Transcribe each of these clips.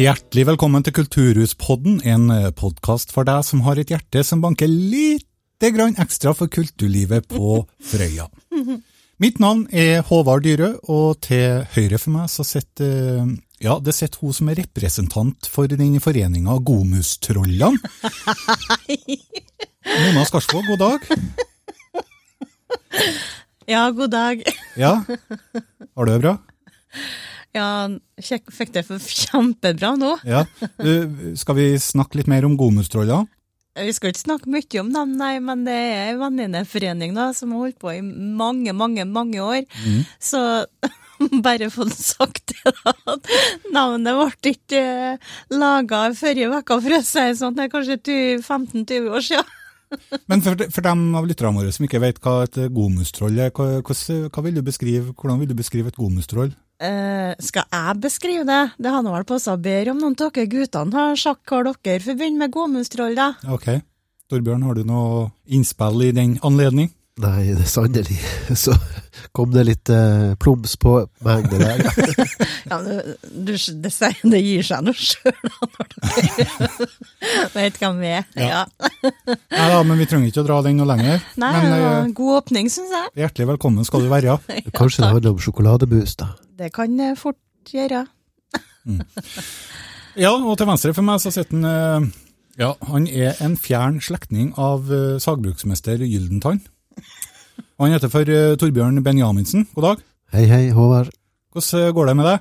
Hjertelig velkommen til Kulturhuspodden, en podkast for deg som har et hjerte som banker lite grann ekstra for kulturlivet på Frøya. Mitt navn er Håvard Dyrø, og til høyre for meg så sitter ja, det sitter hun som er representant for den foreninga Gomustrollene. Mona Skarsvåg, god dag. Ja, god dag. Ja, har du det bra? Ja, fikk det for kjempebra nå. Ja. Du, skal vi snakke litt mer om Gomustrolla? Vi skal ikke snakke mye om dem, nei, men det er en venninneforening som har holdt på i mange, mange, mange år. Mm. Så bare få sagt det, da. Navnet ble ikke eh, laga forrige uke, for å si det sånn. Det er kanskje 15-20 år siden. Men for, for dem av lytterne våre som ikke vet hva et gomustroll er, hva, hvordan, hva vil du beskrive, hvordan vil du beskrive et gomustroll? Eh, skal jeg beskrive det? Det hadde vel passa bedre om noen av dere guttene har sagt hva dere forbinder med gåmustroll, da. Ok. Torbjørn, har du noe innspill i den anledning? Nei, det er sannelig. Så kom det litt eh, plums på meg, det der. Ja, men du, det, det gir seg nå sjøl, når dere vet hvem vi er. Ja. Nei da, men vi trenger ikke å dra den noe lenger. Nei, men det eh, god åpning, syns jeg. hjertelig velkommen skal du være. Ja. Kanskje det handler om sjokoladebus, da. Det kan jeg fort gjøre. Ja, og til venstre for meg så sitter han eh, Ja, han er en fjern slektning av eh, sagbruksmester Gyldentann. Han heter for eh, Torbjørn Benjaminsen. God dag. Hei, hei, Håvard. Hvordan går det med deg?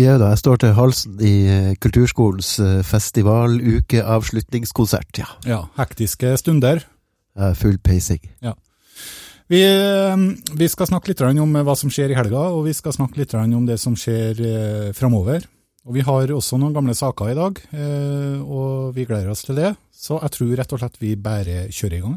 Ja da, jeg står til halsen i Kulturskolens festivalukeavslutningskonsert, ja. Ja, hektiske stunder. Er full peising. Vi, eh, vi skal snakke litt om hva som skjer i helga, og vi skal snakke litt om det som skjer eh, framover. Og Vi har også noen gamle saker i dag, eh, og vi gleder oss til det. Så jeg tror rett og slett vi bare kjører i gang.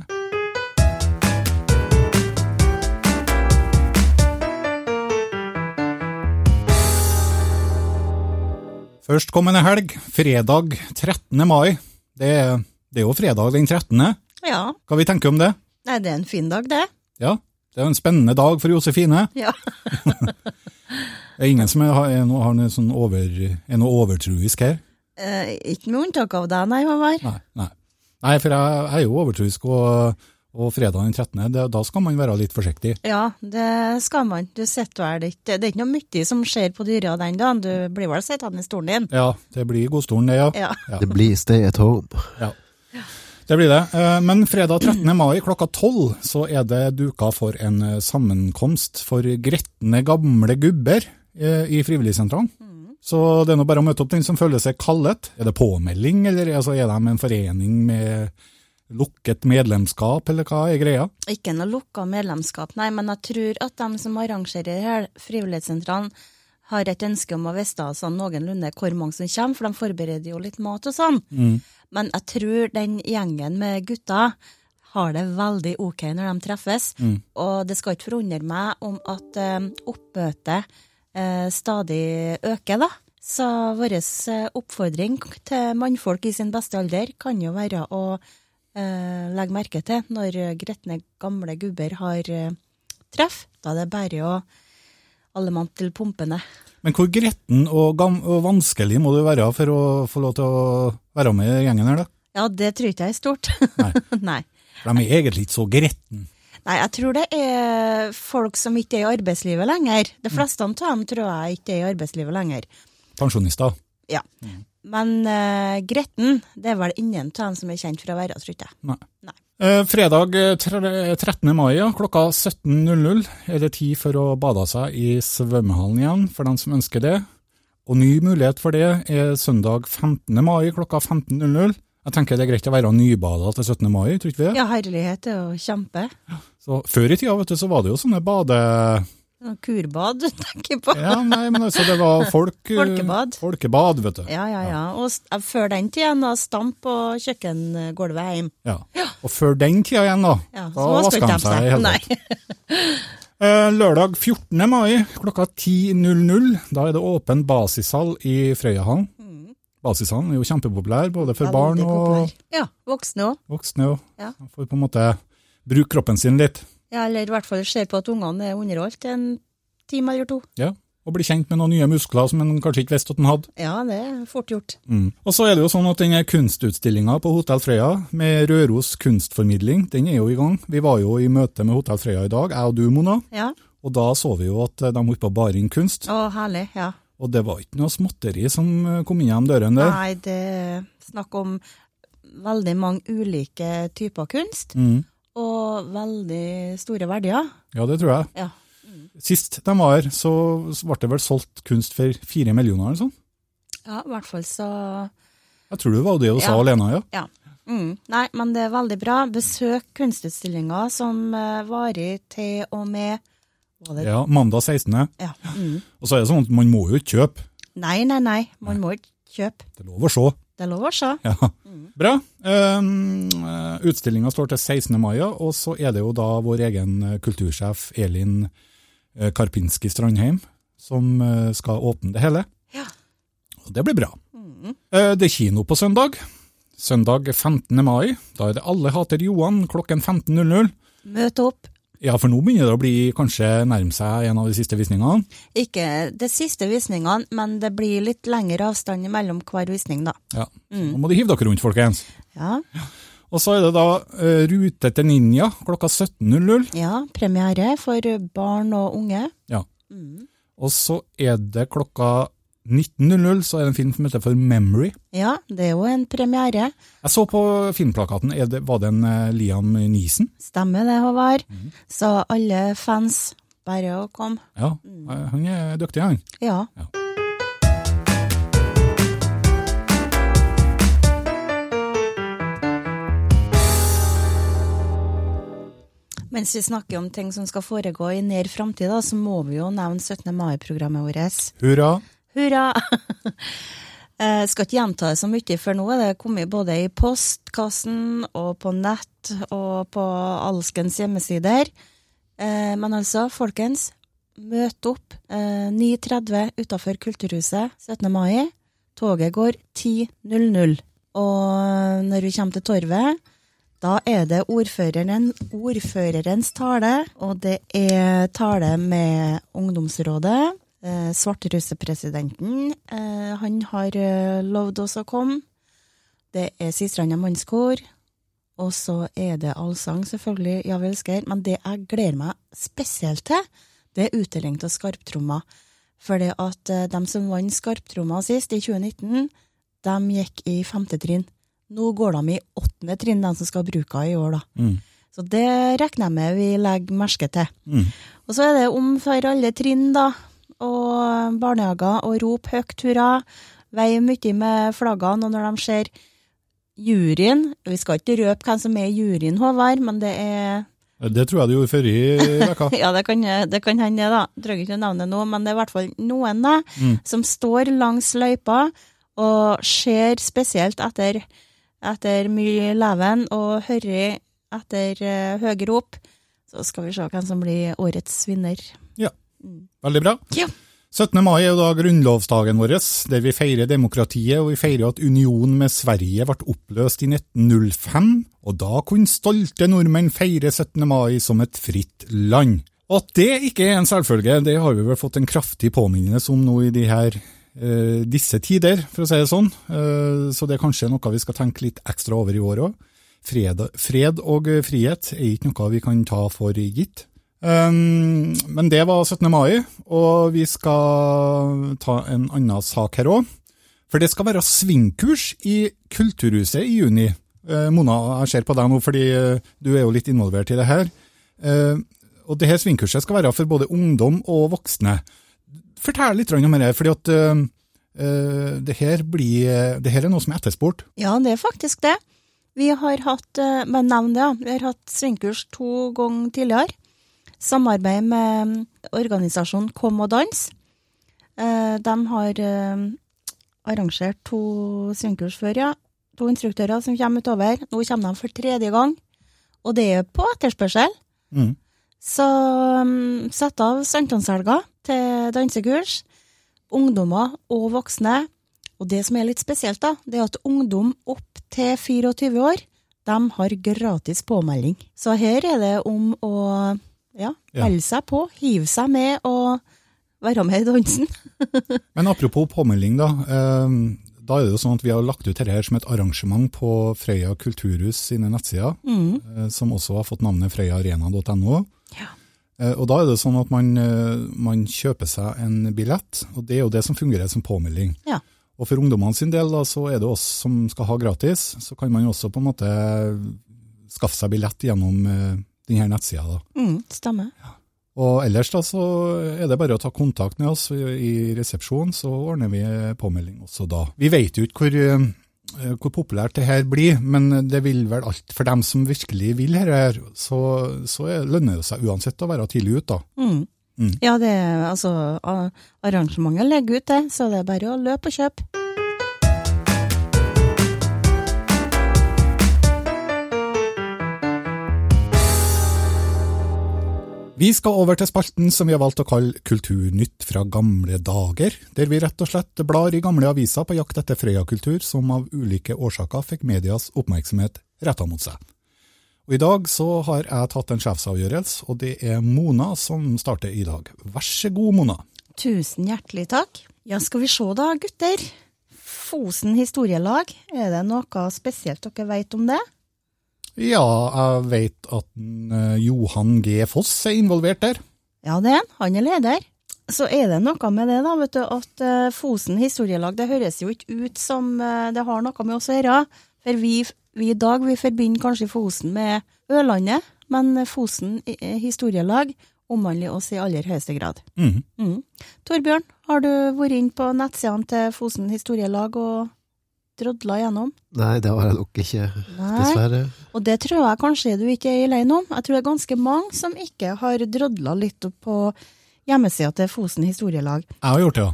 Førstkommende helg, fredag 13. mai. Det det er jo fredag den 13. Ja. Hva vi tenker om det? Nei, det er en fin dag, det. Ja, det er jo en spennende dag for Josefine. Ja. Det er ingen som er, er noe, har noe sånn over, er noe overtruisk her? Eh, ikke med unntak av deg, nei, Håvard. Nei, nei. nei for jeg, jeg er jo overtruisk, og, og fredag den 13., det, da skal man være litt forsiktig. Ja, det skal man. Du sitter vel ikke Det er ikke noe mye som skjer på dyra den dagen. Du blir vel sittende i stolen din. Ja, det blir godstolen det, ja. Ja. Ja. Det blir stay at home. ja. Det blir det. Eh, Men fredag 13. mai klokka 12 så er det duka for en eh, sammenkomst for gretne gamle gubber eh, i Frivilligsentralen. Så det er nå bare å møte opp den som føler seg kallet. Er det påmelding, eller altså, er de en forening med lukket medlemskap, eller hva er greia? Ikke noe lukka medlemskap, nei, men jeg tror at de som arrangerer her, Frivillighetssentralen, har et ønske om å vite sånn noenlunde hvor mange som kommer, for de forbereder jo litt mat og sånn. Men jeg tror den gjengen med gutter har det veldig ok når de treffes. Og det skal ikke forundre meg om at eh, oppmøtet eh, stadig øker, da. Så vår eh, oppfordring til mannfolk i sin beste alder kan jo være å eh, legge merke til når gretne gamle gubber har eh, treff. Da er det bare å alle mantelpumpene. Men hvor gretten og, og vanskelig må du være for å få lov til å være med i gjengen her, da? Ja, det tror ikke jeg er stort. Nei. Nei. De er egentlig ikke så gretten. Nei, jeg tror det er folk som ikke er i arbeidslivet lenger. De fleste av dem tror jeg ikke er i arbeidslivet lenger. Pensjonister. Ja. Men uh, Gretten, det er vel ingen av dem som er kjent for å være, tror jeg. Nei. Nei. Eh, fredag eh, 13. mai ja, klokka 17.00 er det tid for å bade seg i svømmehallen igjen, for den som ønsker det. Og ny mulighet for det er søndag 15. mai klokka 15.00. Jeg tenker det er greit å være nybada til 17. mai, tror ikke vi det? Ja, herlighet, det er jo kjempe. Så Før i tida vet du, så var det jo sånne bade... Kurbad, tenker på. Ja, nei, men altså det var folk... eh, Folkebad. Folkebad, vet du. Ja, ja, ja. Og før den tida, da stamp på kjøkkengulvet hjemme. Ja. Og før den tida igjen, da, Ja, da så vaska de seg i hele. Nei. Eh, Lørdag 14. mai klokka 10.00, da er det åpen basishall i Frøyahallen. Basishallen er jo kjempepopulær, både for barn og populær. Ja, voksne òg. voksne. Og Ja. får på en måte bruke kroppen sin litt. Ja, eller i hvert fall ser på at ungene er underholdt en time eller to. Ja. Og bli kjent med noen nye muskler som en kanskje ikke visste at en hadde. Ja, det er fort gjort. Mm. Og så er det jo sånn at denne kunstutstillinga på Hotell Frøya med Røros kunstformidling, den er jo i gang. Vi var jo i møte med Hotell Frøya i dag, jeg og du, Mona. Ja. Og da så vi jo at de holdt på å bare inn kunst. Å, herlig. Ja. Og det var ikke noe småtteri som eh, kom inn gjennom dørene der. Nei, det er snakk om veldig mange ulike typer kunst, Mm. Og veldig store verdier. Ja, det tror jeg. Ja. Sist de var her, så ble det vel solgt kunst for fire millioner eller sånn. Ja, i hvert fall så Jeg tror det var det du sa Ja. alene, ja. Ja. Mm. Nei, men det er veldig bra. Besøk kunstutstillinga som eh, varer til og med ja. Mandag 16. Ja. Mm. Og så er det sånn at man må jo ikke kjøpe. Nei, nei, nei. Man må ikke kjøpe. Det er lov å se. Det er lov å se. Ja. Bra. Um, Utstillinga står til 16. mai, og så er det jo da vår egen eh, kultursjef Elin eh, Karpinski Strandheim som eh, skal åpne det hele. Ja. Og det blir bra. Mm. Det er kino på søndag. Søndag 15. mai. Da er det Alle hater Johan klokken 15.00. Møt opp. Ja, for nå begynner det å bli kanskje nærme seg en av de siste visningene. Ikke de siste visningene, men det blir litt lengre avstand mellom hver visning, da. Ja. mm. Nå må de hive dere rundt, folkens. Ja. Og så er det da eh, Rute til Ninja klokka 17.00. ja premiere for barn og unge. Ja. Og så er det klokka 19.00 så er det en film som heter For Memory. Ja, det er jo en premiere. Jeg så på filmplakaten, er det, var det en eh, Liam Neeson? Stemmer det, Håvard. Så alle fans, bare å komme. Ja, eh, han er dyktig, han. Ja. Mens vi snakker om ting som skal foregå i nær framtid, så må vi jo nevne 17. mai-programmet vårt. Hurra. Hurra! Jeg skal ikke gjenta det så mye, for nå er det kommet både i postkassen og på nett og på alskens hjemmesider. Eh, Men altså, folkens, møt opp eh, 9.30 utafor Kulturhuset 17. mai. Toget går 10.00. Og når vi kommer til Torvet, da er det ordføreren, ordførerens tale, og det er tale med ungdomsrådet. Eh, Svarterussepresidenten, eh, han har eh, lovd oss å komme. Det er Sistranda mannskor. Og så er det allsang, selvfølgelig, Ja, vi elsker. Men det jeg gleder meg spesielt til, det er utdeling av skarptrommer. Fordi at eh, de som vant skarptromma sist, i 2019, de gikk i femte trinn. Nå går de i åttende trinn, de som skal bruke henne i år, da. Mm. Så det regner jeg med vi legger merke til. Mm. Og så er det om for alle trinn, da, og barnehager, og rop høyt hurra. Vei mye med flaggene, og når de ser juryen Vi skal ikke røpe hvem som er i juryen, Håvard, men det er Det tror jeg du gjorde før i veka. Ja, det kan, det kan hende, da. Trenger ikke å nevne noe, men det er i hvert fall noen da, Mm. som står langs løypa og ser spesielt etter, etter mye leven og hører etter uh, høye rop. Så skal vi se hvem som blir årets vinner. Ja, veldig bra. Ja. 17. mai er jo da grunnlovsdagen vår, der vi feirer demokratiet, og vi feirer at unionen med Sverige ble oppløst i 1905, og da kunne stolte nordmenn feire 17. mai som et fritt land. Og at det ikke er en selvfølge, det har vi vel fått en kraftig påminnelse om nå i de her, eh, disse tider, for å si det sånn. Eh, så det er kanskje noe vi skal tenke litt ekstra over i år òg. Fred, fred og frihet er ikke noe vi kan ta for gitt. Um, men det var 17. mai, og vi skal ta en annen sak her òg. For det skal være svingkurs i Kulturhuset i juni. Eh, Mona, jeg ser på deg nå fordi eh, du er jo litt involvert i det her. Eh, og det her svingkurset skal være for både ungdom og voksne. Fortell litt om det, fordi at det, her blir, det her er noe som er etterspurt. Ja, det er faktisk det. Vi har hatt, bare nevn det, vi har hatt svingkurs to ganger tidligere. Samarbeid med mm, organisasjonen Kom og dans. Eh, De har eh, arrangert to svingkurs før, ja. To instruktører som kommer utover. Nå kommer de for tredje gang, og det er på etterspørsel. Mm. Så um, sett av sankthanshelga til dansekurs. Ungdommer og voksne. Og det som er litt spesielt, da, det er at ungdom opp til 24 år, de har gratis påmelding. Så her er det om å ja, melde seg på, hive seg med og være med i dansen. Men apropos påmelding, da. Eh, da er det jo sånn at vi har lagt ut dette her som et arrangement på Frøya kulturhus sine nettsider, eh, som også har fått navnet frøyaarena.no. Ja. Eh, og da er det sånn at man, eh, man kjøper seg en billett, og det er jo det som fungerer som påmelding. Ja. Og for ungdommene sin del, da, så er det oss som skal ha gratis, så kan man jo også på en måte skaffe seg billett gjennom denne nettsida. da. Mm, stemmer. Og ellers da så er det bare å ta kontakt med oss i resepsjonen, så ordner vi påmelding også da. Vi vet jo ikke hvor, eh, hvor populært det her blir, men det vil vel alt for dem som virkelig vil her, så, så er- lønner det seg uansett å være tidlig ute da. Mm. Mm. Ja, det altså Arrangementet legger ut det, så det er bare å løpe og kjøpe. Vi skal over til spalten som vi har valgt å kalle Kulturnytt fra gamle dager, der vi rett og slett blar i gamle aviser på jakt etter Frøya-kultur som av ulike årsaker fikk medias oppmerksomhet retta mot seg. Og I dag så har jeg tatt en sjefsavgjørelse, og det er Mona som starter i dag. Vær så god, Mona. Tusen hjertelig takk. Ja, skal vi se da, gutter. Fosen historielag, er det noe spesielt dere vet om det? Ja, jeg vet at eh, Johan G. Foss er involvert der. Ja, det er han. Han er leder. Så er det noe med det, da, vet du, at eh, Fosen historielag, det høres jo ikke ut som eh, det har noe med oss å gjøre. For vi, vi i dag, vi forbinder kanskje Fosen med Ørlandet, men Fosen historielag omhandler oss i aller høyeste grad. Mm. Mm. Torbjørn, har du vært inn på nettsidene til Fosen historielag og drodla gjennom? Nei, det har jeg nok ikke, Nei. dessverre. Og det tror jeg kanskje du ikke er alene om. Jeg tror det er ganske mange som ikke har drodla litt opp på hjemmesida til Fosen historielag. Jeg har gjort det, ja.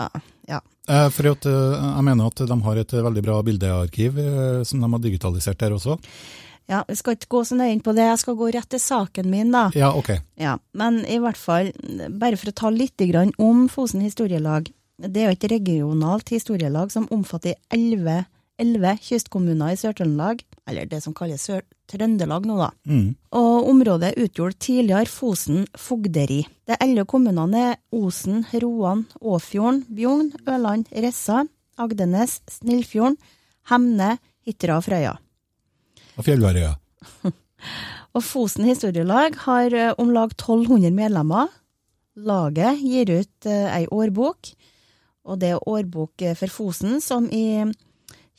Ja, ja. Eh, For eh, jeg mener at de har et veldig bra bildearkiv eh, som de har digitalisert der også. ja, vi skal ikke gå så nøye inn på det, jeg skal gå rett til saken min, da. Ja, ok. Ja, men i hvert fall, bare for å ta litt om Fosen historielag. Det er jo et regionalt historielag som omfatter elleve kystkommuner i Sør-Trøndelag, eller det som kalles Sør-Trøndelag nå, da. Mm. Og området utgjorde tidligere Fosen fogderi. De elleve kommunene er Osen, Roan, Åfjorden, Bjugn, Ørland, Ressa, Agdenes, Snillfjorden, Hemne, Hitra og Frøya. Og Fjellværøya. Og Fosen historielag har eh, om lag 1200 medlemmer. Laget gir ut eh, ei årbok, og det er årbok eh, for Fosen, som i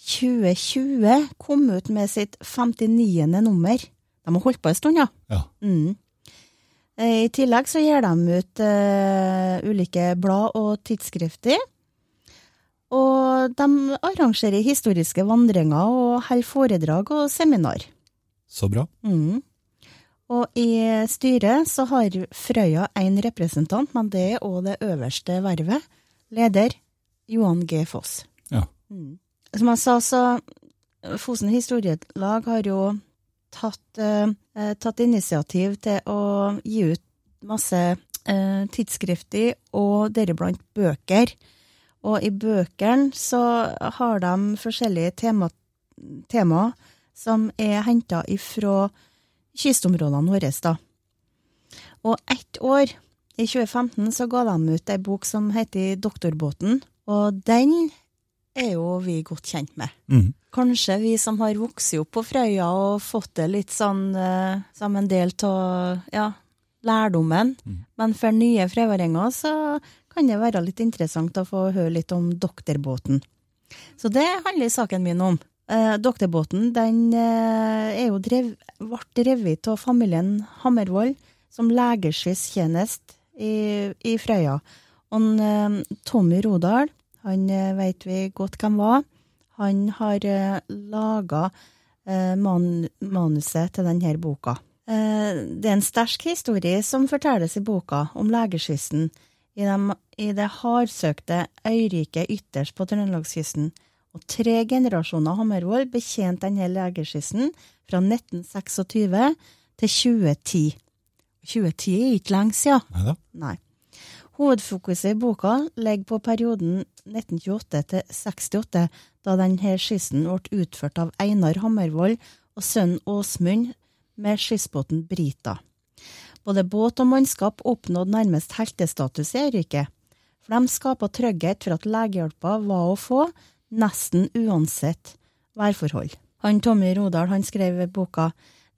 2020 kom ut med sitt 59. nummer. De har holdt på en stund, ja. Ja. Mm. Eh, I tillegg så gir de ut uh, ulike blad og tidsskrifter. Og de arrangerer historiske vandringer og holder foredrag og seminar. Så bra. Mm. Og i styret så har Frøya én representant, men det er òg det øverste vervet. Leder Johan G. Foss. Ja. Mm. Som jeg sa, så Fosen historielag har jo tatt, eh, eh, tatt initiativ til å gi ut masse eh, tidsskrifter og deriblant bøker. Og i bøkene så har de forskjellige tema, temaer som er henta ifra kystområdene våre, da. Og ett år, i 2015, så ga de ut ei bok som heter Doktorbåten, og den er jo vi godt kjent med. Mm. Kanskje vi som har vokst opp på Frøya og fått det litt sånn uh, som en del av ja, lærdommen, men for nye frøyværinger så kan det være litt interessant å få høre litt om doktorbåten. Så det handler saken min om. Eh, doktorbåten den eh, er jo drev, ble drevet av familien Hammervoll som legeskyssstjeneste i, i Frøya. Og en, Tommy Rodal, han eh, vet vi godt hvem var. Han har eh, laga eh, man, manuset til denne boka. Eh, det er en sterk historie som fortelles i boka om legeskyssen i, dem- i det hardsøkte øyriket ytterst på Trøndelagskysten. Og tre generasjoner Hammervoll betjente denne legeskyssen fra 1926 til 2010. 2010 er ikke lenge siden. Neida. Nei. Hovedfokuset i boka ligger på perioden 1928 til 68, da denne skissen ble utført av Einar Hammervoll og sønnen Åsmund med skissbåten Brita. Både båt og mannskap oppnådde nærmest heltestatus i øyriket, for de skapa trygghet for at legehjelpa var å få, nesten uansett værforhold. Han Tommy Rodal han skrev boka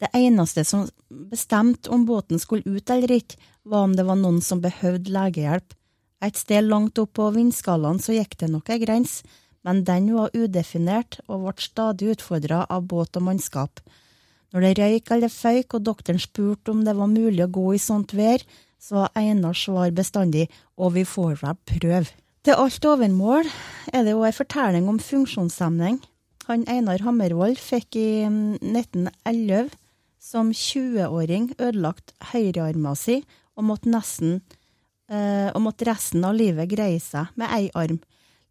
det eneste som bestemte om båten skulle ut eller ikke, var om det var noen som behøvde legehjelp. Et sted langt opp på vindskalaen så gikk det nok ei grense, men den var udefinert og ble stadig utfordra av båt og mannskap. Når det røyk eller føyk og doktoren spurte om det var mulig å gå i sånt vær, så var Einars svar bestandig og vi får vel prøve. Til alt overmål er det òg ei fortelling om funksjonshemning. Han Einar Hammervoll fikk i mm, 1911 som 20-åring ødelagt høyrearma si og måtte nesten eh, og måtte resten av livet greie seg med ei arm.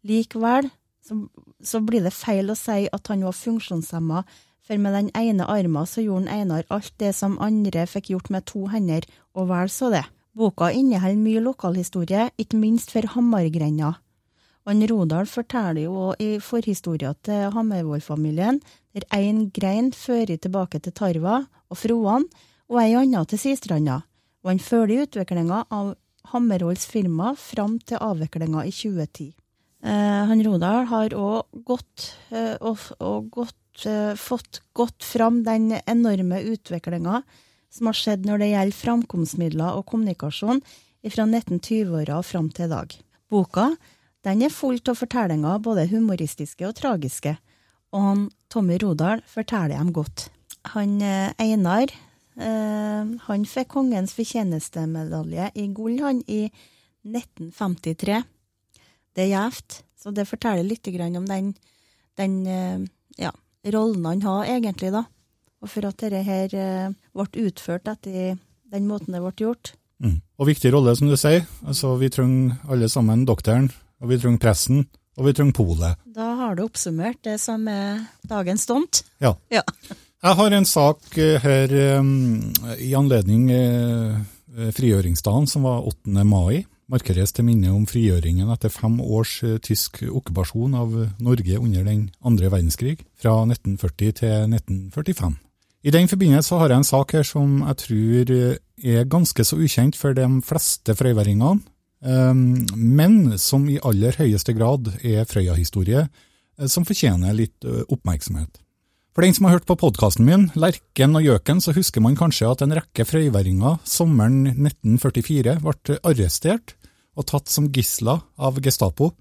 Likevel så, så blir det feil å si at han var funksjonshemma, for med den ene arma så gjorde Einar alt det som andre fikk gjort med to hender, og vel så det. Boka inneholder mye lokalhistorie, ikke minst for Hamargrenda. Og Rodal forteller jo i forhistoria til Hammervoll-familien, der én grein fører tilbake til Tarva og Froan, og ei anna til Sistranda. Og han følger utviklinga av Hammerholds firma fram til avviklinga i 2010. Eh, han Rodal har òg gått, eh, og, og gått, eh, fått godt fram den enorme utviklinga som har skjedd når det gjelder framkomstmidler og kommunikasjon fra 1920-åra og fram til i dag. Boka den er full av fortellinger, både humoristiske og tragiske, og han Tommy Rodal forteller dem godt. Han eh, Einar eh, han fikk Kongens fortjenestemedalje i gull i 1953. Det er gjevt, så det forteller litt om den, den eh, ja, rollen han har egentlig, da. Og for at dette her ble utført etter den måten det ble gjort. Mm. Og viktig rolle, som du sier. Altså, vi trenger alle sammen doktoren, og vi trenger pressen, og vi trenger polet. Da har du oppsummert det som er dagens stunt. Ja. Ja. Jeg har en sak eh, her i anledning eh, frigjøringsdagen, som var 8. mai. Markeres til minne om frigjøringen etter fem års eh, tysk okkupasjon av Norge under den andre verdenskrig, fra 1940 til 1945. I den forbindelse har jeg en sak her som jeg tror er ganske så ukjent for de fleste frøyværingene, men som i aller høyeste grad er Frøya-historie, eh, som fortjener litt eh, oppmerksomhet. For den som har hørt på podkasten min, Lerken og Gjøken, så husker man kanskje at en rekke frøyværinger sommeren 1944 ble arrestert og tatt som gisler av Gestapo,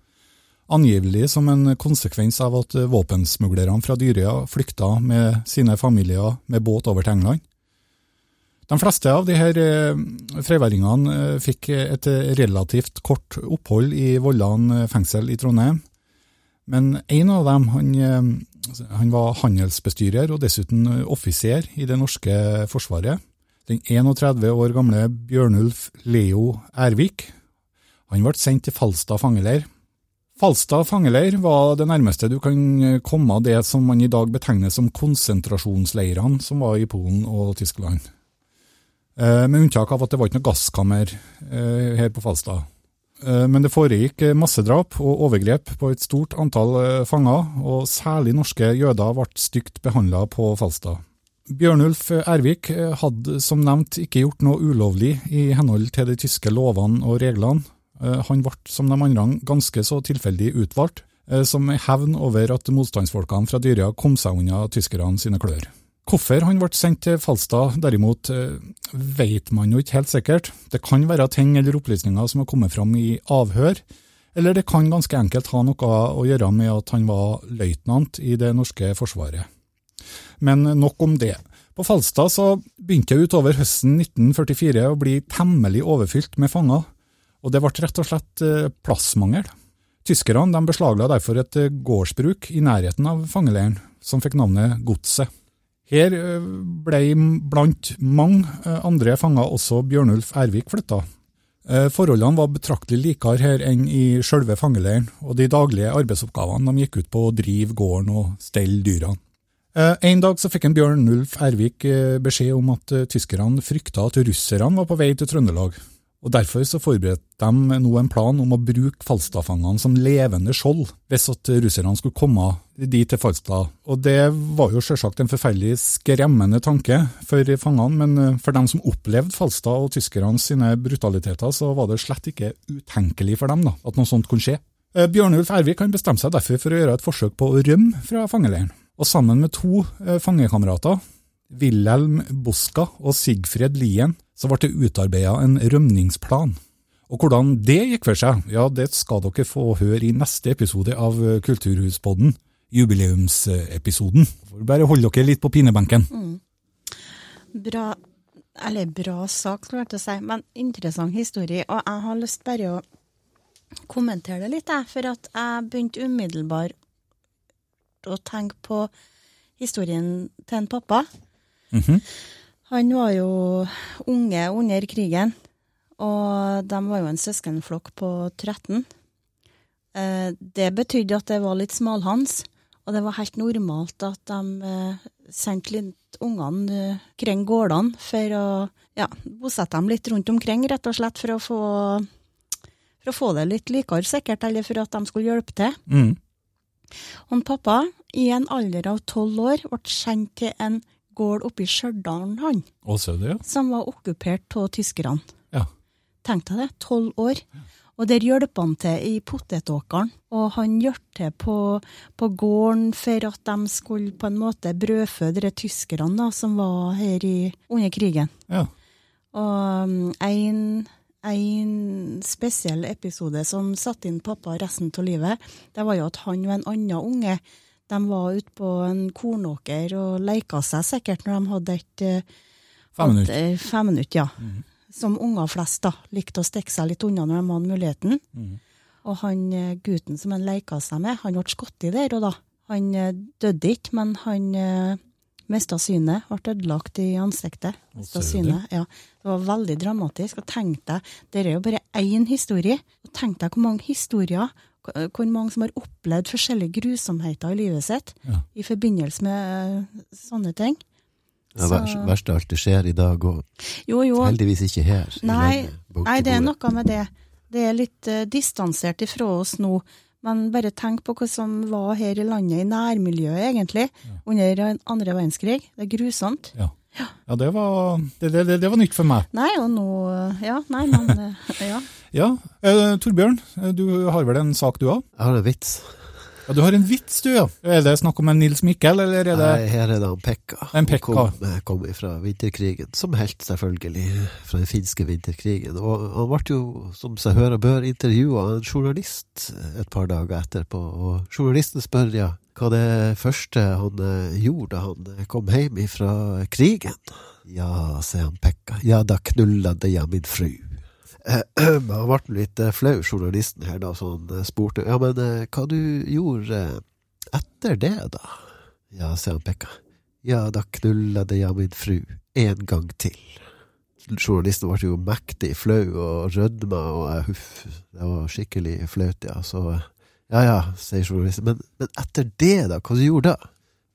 angivelig som en konsekvens av at våpensmuglerne fra Dyrøya flykta med sine familier med båt over til England. De fleste av de her eh, eh, fikk et relativt kort opphold i Vollan eh, fengsel i Trondheim, men en av dem han, han var handelsbestyrer og dessuten offiser i det norske forsvaret. Den 31 år gamle Bjørnulf Leo Ervik han ble sendt til Falstad fangeleir. Falstad fangeleir var det nærmeste du kan komme av det som man i dag betegner som konsentrasjonsleirene som var i Polen og Tyskland. Eh, Med unntak av at det var ikke noe gasskammer eh, her på Falstad. Eh, Men det foregikk massedrap og overgrep på et stort antall fanger, og særlig norske jøder ble stygt behandla på Falstad. Bjørnulf Ervik hadde som nevnt ikke gjort noe ulovlig i henhold til de tyske lovene og reglene. Han ble som de andre ganske så tilfeldig utvalgt, som hevn over at motstandsfolkene fra Dyria kom seg unna tyskerne sine klør. Hvorfor han ble sendt til Falstad derimot, eh, vet man jo ikke helt sikkert. Det kan være ting eller opplysninger som har kommet fram i avhør, eller det kan ganske enkelt ha noe å gjøre med at han var løytnant i det norske forsvaret. Men nok om det. På Falstad så begynte det utover høsten 1944 å bli temmelig overfylt med fanger, og det ble rett og slett eh, plassmangel. Tyskerne de beslagla derfor et eh, gårdsbruk i nærheten av fangeleiren, som fikk navnet Godset. Her eh, ble blant mange eh, andre fanger også Bjørnulf Ervik flytta. Eh, Forholdene var betraktelig likere her enn i sjølve fangeleiren, og de daglige arbeidsoppgavene de gikk ut på å drive gården og stelle dyrene. En dag så fikk en Bjørnulf Ervik beskjed om at tyskerne frykta at russerne var på vei til Trøndelag, og derfor så forberedte de nå en plan om å bruke Falstad-fangene som levende skjold hvis at russerne skulle komme dit til Falstad. Og det var jo selvsagt en forferdelig skremmende tanke for fangene, men eh, for dem som opplevde Falstad og tyskerne sine brutaliteter, så var det slett ikke utenkelig for dem da, at noe sånt kunne skje. Eh, Bjørnulf Ervik kan bestemme seg derfor for å gjøre et forsøk på å rømme fra fangeleiren. Og sammen med to eh, fangekamerater, Wilhelm Boska og Sigfred Lien, så ble det utarbeidet en rømningsplan. Og hvordan det gikk for seg, ja, det skal dere få høre i neste episode av Kulturhuspodden, jubileumsepisoden. Bare holde dere litt på pinebenken. Bra, eller bra sak, skulle jeg til å si, men interessant historie. Og jeg har lyst bare å kommentere det litt, jeg, for at jeg begynte umiddelbart å tenke på historien til en pappa. Han var jo unge under krigen, og de var jo en søskenflokk på 13. Eh, Det betydde at det var litt smalhans, og det var helt normalt at de eh, sendte litt ungene eh, kring gårdene for å ja, bosette dem litt rundt omkring, rett og slett for å få, for å få det litt likere, sikkert, eller for at de skulle hjelpe til. Mm. Og pappa, i en alder av tolv år, ble sendt til en gård oppe i Stjørdal, han, det, ja. som var okkupert av tyskerne. ja. Tenk deg det, tolv år. Og der hjalp han til i potetåkeren, og han hjalp til på, på gården for at de skulle på en måte brødfø de tyskerne da, som var her i, under krigen. ja. Og um, en, en spesiell episode som satte inn pappa resten av livet, det var jo at han og en annen unge de var ute på en kornåker og leika seg sikkert når de hadde et eh, Fem at, minutter. eh, Fem minutter, ja. Som unger flest da, likte å stikke seg litt unna når de hadde muligheten. Og han eh, gutten som han leika seg med, han ble skutt i der og da. Han døde ikke, men han uh, mista synet, ble ødelagt i ansiktet. Mista synet, ja. Det var veldig dramatisk. Og tenk deg, det er jo bare én historie. Og tenk deg hvor mange historier, hvor hvor mange som har opplevd forskjellige grusomheter i livet sitt Ja. i forbindelse med eh, sånne ting. Ja, Så- verste, verste alt det skjer i dag, jo. heldigvis ikke her. Nei, nei, det er noe med det. Det er litt uh, distansert ifra oss nå. Men bare tenk på hva som var her i landet, i nærmiljøet egentlig, under andre verdenskrig. Det er grusomt. Ja. Ja, det var, det, det, det, var nytt for meg. Nei, og nå eh, Ja, nei, men eh, Ja. Ja, eh, Torbjørn, eh, du har vel en sak du òg? Jeg har en vits. Ja, du har en vits du, ja. Er det snakk om en Nils Mikkel, eller er det Nei, her er det han Pekka. En Pekka. Han kom, kom fra vinterkrigen, som helt selvfølgelig fra den finske vinterkrigen. Og han ble jo, som seg hører bør, intervjua av en journalist et par dager etterpå. Og journalisten spør ja, hva det første han eh, gjorde da han eh, kom hjem fra krigen. Ja, sier han Pekka, ja da knullade jeg min fru. Eh, Han ble litt eh, flau, journalisten her, da, så han spurte ja, men hva du gjorde etter det, da? Ja, sier han Pekka. Ja, da knullade jeg min fru en gang til. journalisten ble jo mektig flau og rødma, og huff, det var skikkelig flaut, ja. Så ja ja, sier journalisten. Men, men etter det, da? Hva du gjorde da?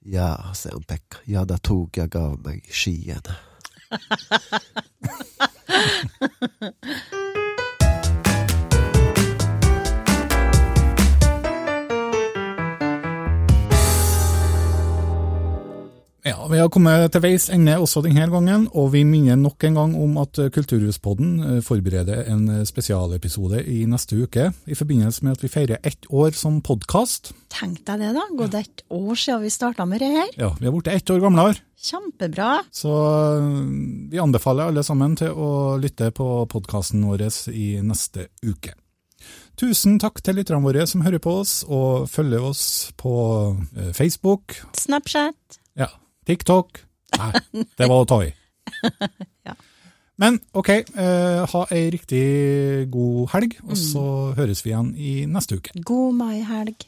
Ja, sier han Pekka. Ja, da tok jeg av meg skiene. Ja, Vi har kommet til veis ende også denne gangen, og vi minner nok en gang om at Kulturhuspodden eh, forbereder en spesialepisode i neste uke, i forbindelse med at vi feirer ett år som podkast. Tenk deg det, da. Gått et år siden vi starta med det her. Ja, vi har blitt ett år gamlere, Kjempebra. så eh, vi anbefaler alle sammen til å lytte på podkasten vår i neste uke. Tusen takk til lytterne våre som hører på oss og følger oss på eh, Facebook, Snapchat. Ja. TikTok? Nei, det var å ta i. Ja. Men ok, eh, ha ei riktig god helg, og så høres vi igjen i neste uke. God maihelg.